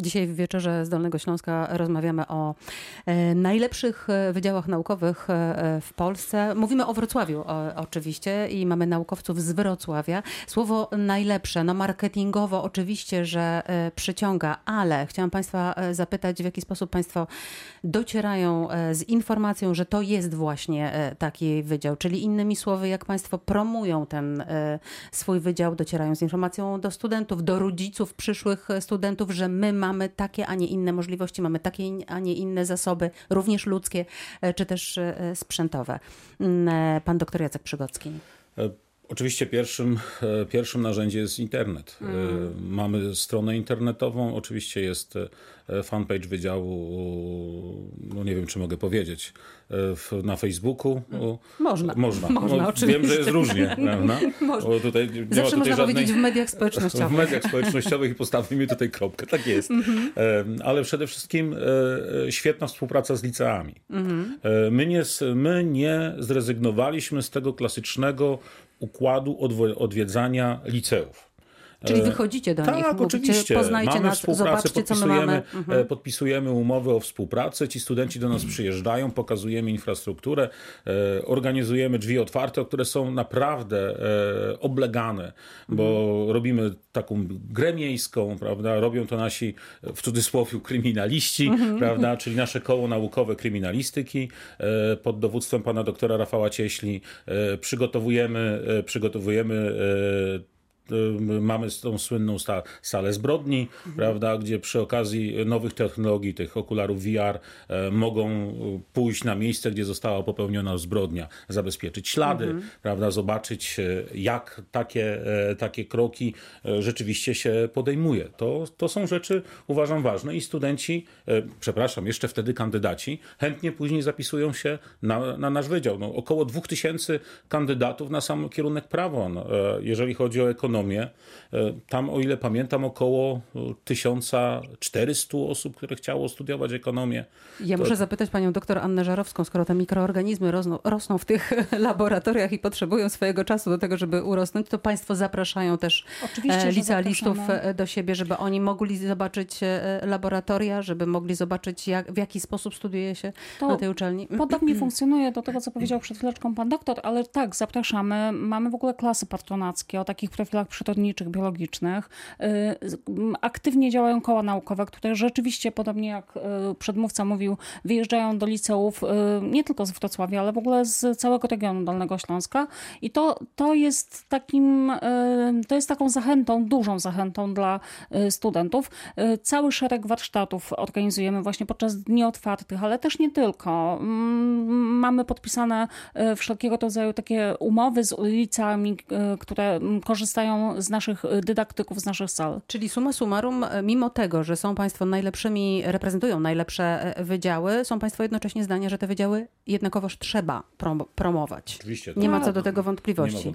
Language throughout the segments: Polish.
Dzisiaj w wieczorze z Dolnego Śląska rozmawiamy o e, najlepszych e, wydziałach naukowych e, w Polsce. Mówimy o Wrocławiu oczywiście i mamy naukowców z Wrocławia. Słowo najlepsze, no marketingowo oczywiście, że przyciąga, ale chciałam Państwa zapytać, w jaki sposób Państwo docierają z informacją, że to jest właśnie taki wydział, czyli innymi słowy, jak Państwo promują ten swój wydział, docierają z informacją do studentów, do rodziców przyszłych studentów, że my mamy mamy takie, a nie inne możliwości, mamy takie, a nie inne zasoby, również ludzkie, e, czy też e, sprzętowe. Mm, e, pan doktor Jacek Przygocki. Oczywiście pierwszym, pierwszym narzędziem jest internet. Mm. Mamy stronę internetową, oczywiście jest fanpage wydziału, no nie wiem czy mogę powiedzieć, na Facebooku. Można. Można. Można no, oczywiście. Wiem, że jest różnie. Prawda? Można. Bo tutaj nie Zawsze ma tutaj można żadnej... powiedzieć w mediach społecznościowych. W mediach społecznościowych i postawimy tutaj kropkę. Tak jest. Mhm. Ale przede wszystkim e, świetna współpraca z liceami. Mhm. E, my, nie, my nie zrezygnowaliśmy z tego klasycznego układu odwiedzania liceów. Czyli e, wychodzicie do tak, nich, tak, oczywiście. poznajcie mamy nas, zobaczcie, co my mamy. E, mhm. Podpisujemy umowy o współpracy, ci studenci do nas przyjeżdżają, pokazujemy infrastrukturę, e, organizujemy drzwi otwarte, które są naprawdę oblegane, bo mhm. robimy taką grę miejską, prawda? Robią to nasi, w cudzysłowie, kryminaliści, mhm. prawda? Czyli nasze koło naukowe kryminalistyki pod dowództwem pana doktora Rafała Cieśli. Przygotowujemy, przygotowujemy mamy tą słynną salę zbrodni, mhm. prawda, gdzie przy okazji nowych technologii, tych okularów VR, e, mogą pójść na miejsce, gdzie została popełniona zbrodnia, zabezpieczyć ślady, mhm. prawda, zobaczyć e, jak takie, e, takie kroki rzeczywiście się podejmuje. To, to są rzeczy, uważam, ważne i studenci, przepraszam, jeszcze wtedy kandydaci, chętnie później zapisują się na, na nasz wydział. No, około 2000 kandydatów na sam kierunek prawo, no, jeżeli chodzi o ekonomię, ekonomię. E, tam, o ile pamiętam, około 1400 osób, które chciało studiować ekonomię. Ja to... muszę zapytać panią doktor Annę Żarowską, skoro te mikroorganizmy rosną, rosną w tych laboratoriach i potrzebują swojego czasu do tego, żeby urosnąć, to państwo zapraszają też Oczywiście, licealistów e, do siebie, żeby oni mogli zobaczyć e, laboratoria, żeby mogli zobaczyć, jak, w jaki sposób studiuje się to na tej uczelni. Podobnie funkcjonuje do tego, co powiedział przed chwileczką pan doktor, ale tak, zapraszamy. Mamy w ogóle klasy patronackie o takich profilach przyrodniczych, biologicznych. Y, aktywnie działają koła naukowe, które rzeczywiście, podobnie jak y, przedmówca mówił, wyjeżdżają do liceów y, nie tylko z Wrocławia, ale w ogóle z całego regionu Dolnego Śląska. I to, to jest takim, to jest taką zachętą, dużą zachętą dla studentów. Cały szereg warsztatów organizujemy właśnie podczas dni otwartych, ale też nie tylko. Mm, mamy podpisane wszelkiego rodzaju takie umowy z ulicami, które korzystają z naszych y, dydaktyków, z naszych sal. Czyli suma summarum, e, mimo tego, że są Państwo najlepszymi, reprezentują najlepsze e, wydziały, są Państwo jednocześnie zdania, że te wydziały jednakowoż trzeba prom promować. Oczywiście. Nie ma co do tego wątpliwości.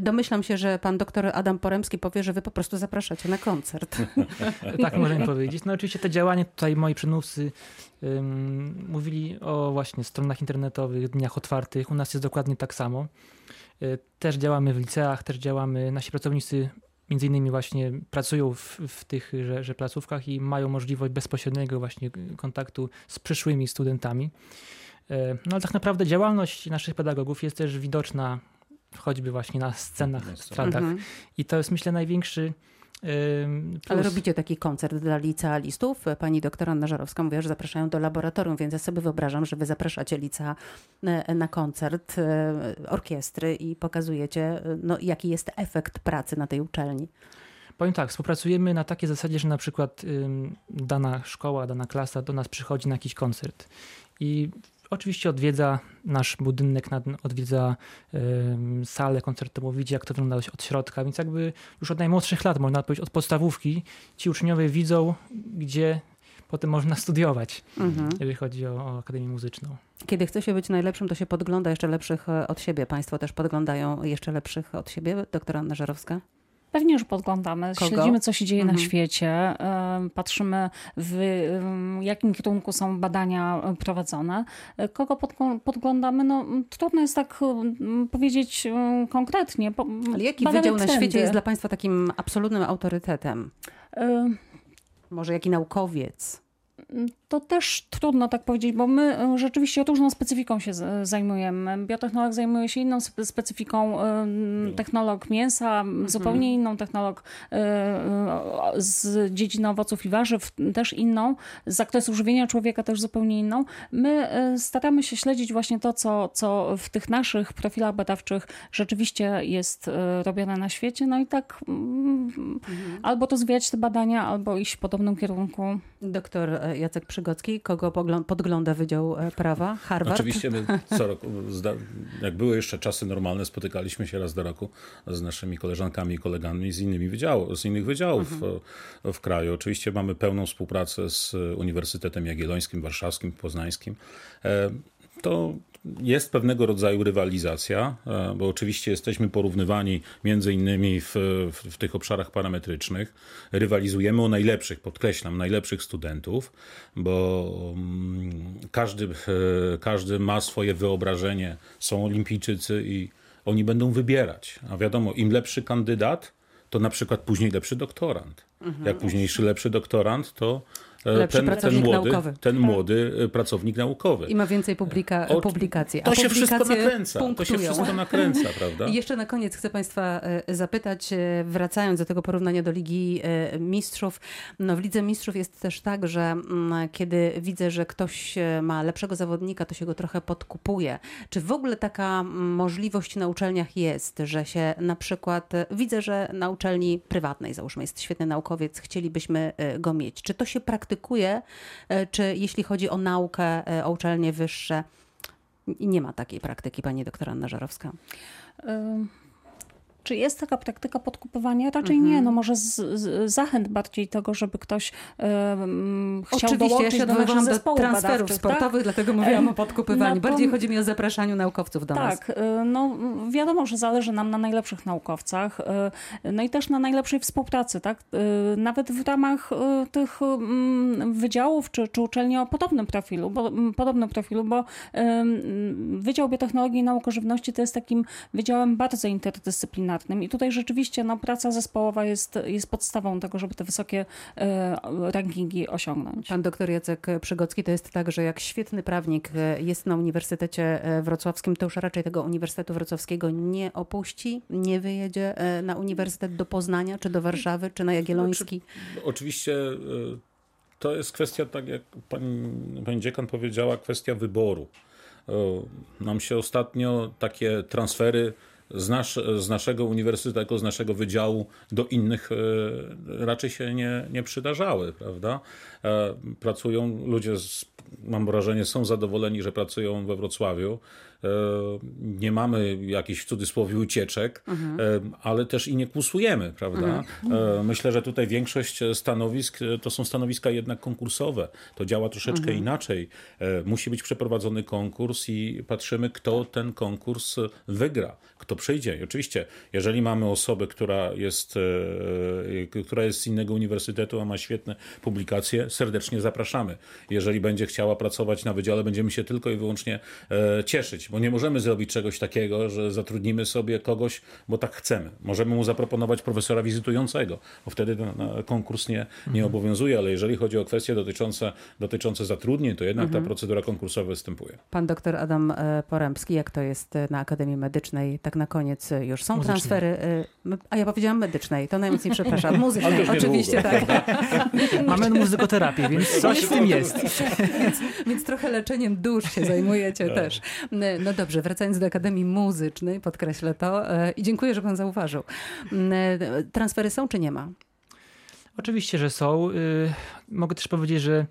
Domyślam się, że pan doktor Adam Poremski powie, że wy po prostu zapraszacie na koncert. tak możemy powiedzieć. No oczywiście te działania tutaj moi przedmówcy um, mówili o właśnie stronach internetowych, dniach otwartych. U nas jest dokładnie tak samo. Y, też działamy w liceach, też działamy, nasi pracownicy między innymi właśnie pracują w, w tych że, że placówkach i mają możliwość bezpośredniego właśnie kontaktu z przyszłymi studentami. Y, no ale tak naprawdę działalność naszych pedagogów jest też widoczna choćby właśnie na scenach, stradach. Mhm. I to jest myślę największy Plus... Ale robicie taki koncert dla licealistów. Pani doktor Anna Żarowska mówiła, że zapraszają do laboratorium, więc ja sobie wyobrażam, że wy zapraszacie lica e, na koncert e, orkiestry i pokazujecie, e, no, jaki jest efekt pracy na tej uczelni. Powiem tak, współpracujemy na takiej zasadzie, że na przykład dana szkoła, dana klasa do nas przychodzi na jakiś koncert i Oczywiście odwiedza nasz budynek, odwiedza salę koncertową, widzi jak to wygląda od środka, więc jakby już od najmłodszych lat, można powiedzieć od podstawówki, ci uczniowie widzą, gdzie potem można studiować, mhm. jeżeli chodzi o, o Akademię Muzyczną. Kiedy chce się być najlepszym, to się podgląda jeszcze lepszych e, od siebie. Państwo też podglądają jeszcze lepszych od siebie, doktora Anna Żarowska? Pewnie już podglądamy, Kogo? śledzimy, co się dzieje mhm. na świecie, patrzymy, w jakim kierunku są badania prowadzone. Kogo podglądamy? No, trudno jest tak powiedzieć konkretnie. Ale jaki Badamy wydział trendy. na świecie jest dla Państwa takim absolutnym autorytetem? Może jaki naukowiec? To też trudno tak powiedzieć, bo my e, rzeczywiście różną specyfiką się zajmujemy. Biotechnolog zajmuje się inną specyfiką, e, technolog mięsa, mhm. zupełnie inną, technolog e, z dziedziny owoców i warzyw też inną, z zakresu żywienia człowieka też zupełnie inną. My staramy się śledzić właśnie to, co, co w tych naszych profilach badawczych rzeczywiście jest robione na świecie, no i tak mhm. albo rozwijać te badania, albo iść w podobnym kierunku. Doktor Jacek Kogo podgląda Wydział e, Prawa? Harvard? Oczywiście my co roku, jak były jeszcze czasy normalne, spotykaliśmy się raz do roku z naszymi koleżankami i kolegami z innymi z innych wydziałów mhm. w, w kraju. Oczywiście mamy pełną współpracę z Uniwersytetem Jagiellońskim, Warszawskim, Poznańskim. E, to jest pewnego rodzaju rywalizacja, e, bo oczywiście jesteśmy porównywani między innymi w, w, tych obszarach parametrycznych. Rywalizujemy o najlepszych, podkreślam, najlepszych studentów, bo mm, każdy, e, każdy ma swoje wyobrażenie. Są olimpijczycy i oni będą wybierać. A wiadomo, im lepszy kandydat, to na przykład później lepszy doktorant. Jak późniejszy lepszy doktorant, to E, ten, ten, młody, naukowy. ten młody e, pracownik naukowy. I ma więcej publika, o, publikacji. To się wszystko nakręca. To się wszystko nakręca, prawda? I jeszcze na koniec chcę Państwa e, zapytać, wracając do tego porównania do Ligi Mistrzów. No w Lidze Mistrzów jest też tak, że mm, kiedy widzę, że ktoś ma lepszego zawodnika, to się go trochę podkupuje. Czy w ogóle taka możliwość na uczelniach jest, że się na przykład, widzę, że na uczelni prywatnej, załóżmy, jest świetny naukowiec, chcielibyśmy go mieć. Czy to się praktykuje? Praktykuje, czy jeśli chodzi o naukę, e, o uczelnie wyższe, nie ma takiej praktyki, pani doktor Anna Żarowska? Czy jest taka praktyka podkupowania? Raczej nie. No może z, z zachęt bardziej tego, żeby ktoś um, chciał Oczywiście, dołączyć ja do naszych zespołów do transferów tak? sportowych, tak? dlatego mówiłam o podkupywaniu. No, bardziej chodzi mi o zapraszaniu naukowców do tak, nas. Tak, no wiadomo, że zależy nam na najlepszych naukowcach, y, no i też na najlepszej współpracy, tak? Y, nawet w ramach y, tych wydziałów czy, czy uczelni o podobnym profilu, bo, podobnym profilu, bo Wydział Biotechnologii i Nauk o Żywności to jest takim wydziałem bardzo interdyscyplinarnym i tutaj rzeczywiście no, praca zespołowa jest, jest podstawą tego, żeby te wysokie e, rankingi osiągnąć. Pan doktor Jacek Przygocki to jest tak, że jak świetny prawnik e, jest na Uniwersytecie e, Wrocławskim, to już raczej tego Uniwersytetu Wrocławskiego nie opuści, nie wyjedzie na Uniwersytet do Poznania, czy do Warszawy, czy na Jagielloński. Znaczy, oczywiście to jest kwestia, tak jak pani, pani dziekan powiedziała, kwestia wyboru. Nam się ostatnio takie transfery z, nasz, z naszego uniwersytetu, z naszego wydziału do innych e, raczej się nie, nie przydarzały, prawda? E, pracują ludzie, z, mam wrażenie, są zadowoleni, że pracują we Wrocławiu. E, nie mamy jakichś w cudzysłowie ucieczek, mhm. ale też i nie kłusujemy, prawda? Mhm. Myślę, że tutaj większość stanowisk to są stanowiska jednak konkursowe. To działa troszeczkę mhm. inaczej. Musi być przeprowadzony konkurs i patrzymy, kto ten konkurs wygra, kto przyjdzie. I oczywiście, jeżeli mamy osobę, która jest, która jest z innego uniwersytetu, a ma świetne publikacje, serdecznie zapraszamy. Jeżeli będzie chciała pracować na wydziale, będziemy się tylko i wyłącznie e, cieszyć, bo nie możemy zrobić czegoś takiego, że zatrudnimy sobie kogoś, bo tak chcemy. Możemy mu zaproponować profesora wizytującego, bo wtedy konkurs nie, nie mhm. obowiązuje, ale jeżeli chodzi o kwestie dotyczące, dotyczące zatrudnień, to jednak mhm. ta procedura konkursowa występuje. Pan doktor Adam e, Porębski, jak to jest e, na Akademii Medycznej, tak na koniec już są Muzycznej. transfery, a ja powiedziałam medycznej, to najmocniej przepraszam, muzycznej, oczywiście tak. Mamy muzykoterapię terapię, więc coś w tym jest. więc, więc, trochę leczeniem dusz się zajmujecie tak. też. No dobrze, wracając do Akademii Muzycznej, podkreślę to e, i dziękuję, że pan zauważył. E, transfery są czy nie ma? Oczywiście, że są. Y, mogę też powiedzieć, że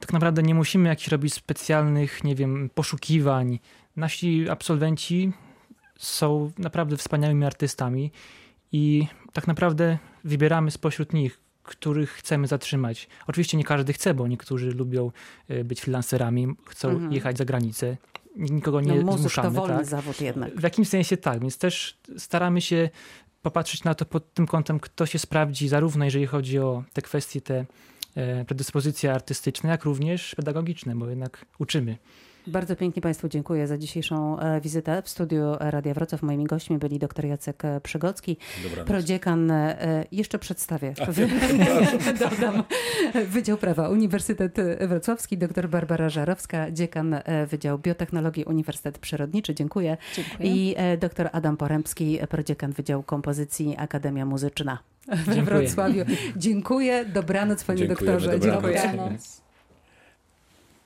tak naprawdę nie musimy jakichś robić specjalnych, nie wiem, poszukiwań. Nasi absolwenci są naprawdę wspaniałymi artystami i tak naprawdę wybieramy spośród nich, których chcemy zatrzymać. Oczywiście nie każdy chce, bo niektórzy lubią e, być freelancerami, chcą mhm. jechać za granicę. Nikogo nie no, zmuszamy. to wolny tak? zawód jednak. W jakimś sensie tak, więc też staramy się popatrzeć na to pod tym kątem, kto się sprawdzi, zarówno jeżeli chodzi o te kwestie, te e, predyspozycje artystyczne, jak również pedagogiczne, bo jednak uczymy. Bardzo pięknie Państwu dziękuję za dzisiejszą e, wizytę w studiu Radia Wrocław. Moimi gośćmi byli dr Jacek e, Przygocki, Dobranoc. prodziekan, e, jeszcze przedstawię, dodam, Wydział Prawa Uniwersytet Wrocławski, dr Barbara Żarowska, dziekan Wydział Biotechnologii Uniwersytet Przyrodniczy, dziękuję. Dziękuję. I dr Adam Porębski, prodziekan Wydziału Kompozycji Akademia Muzyczna w Dziękuję. Wrocławiu. Dziękuję, dobranoc panie Dziękujemy, doktorze. dobranoc. Dziękuję. Dobranoc.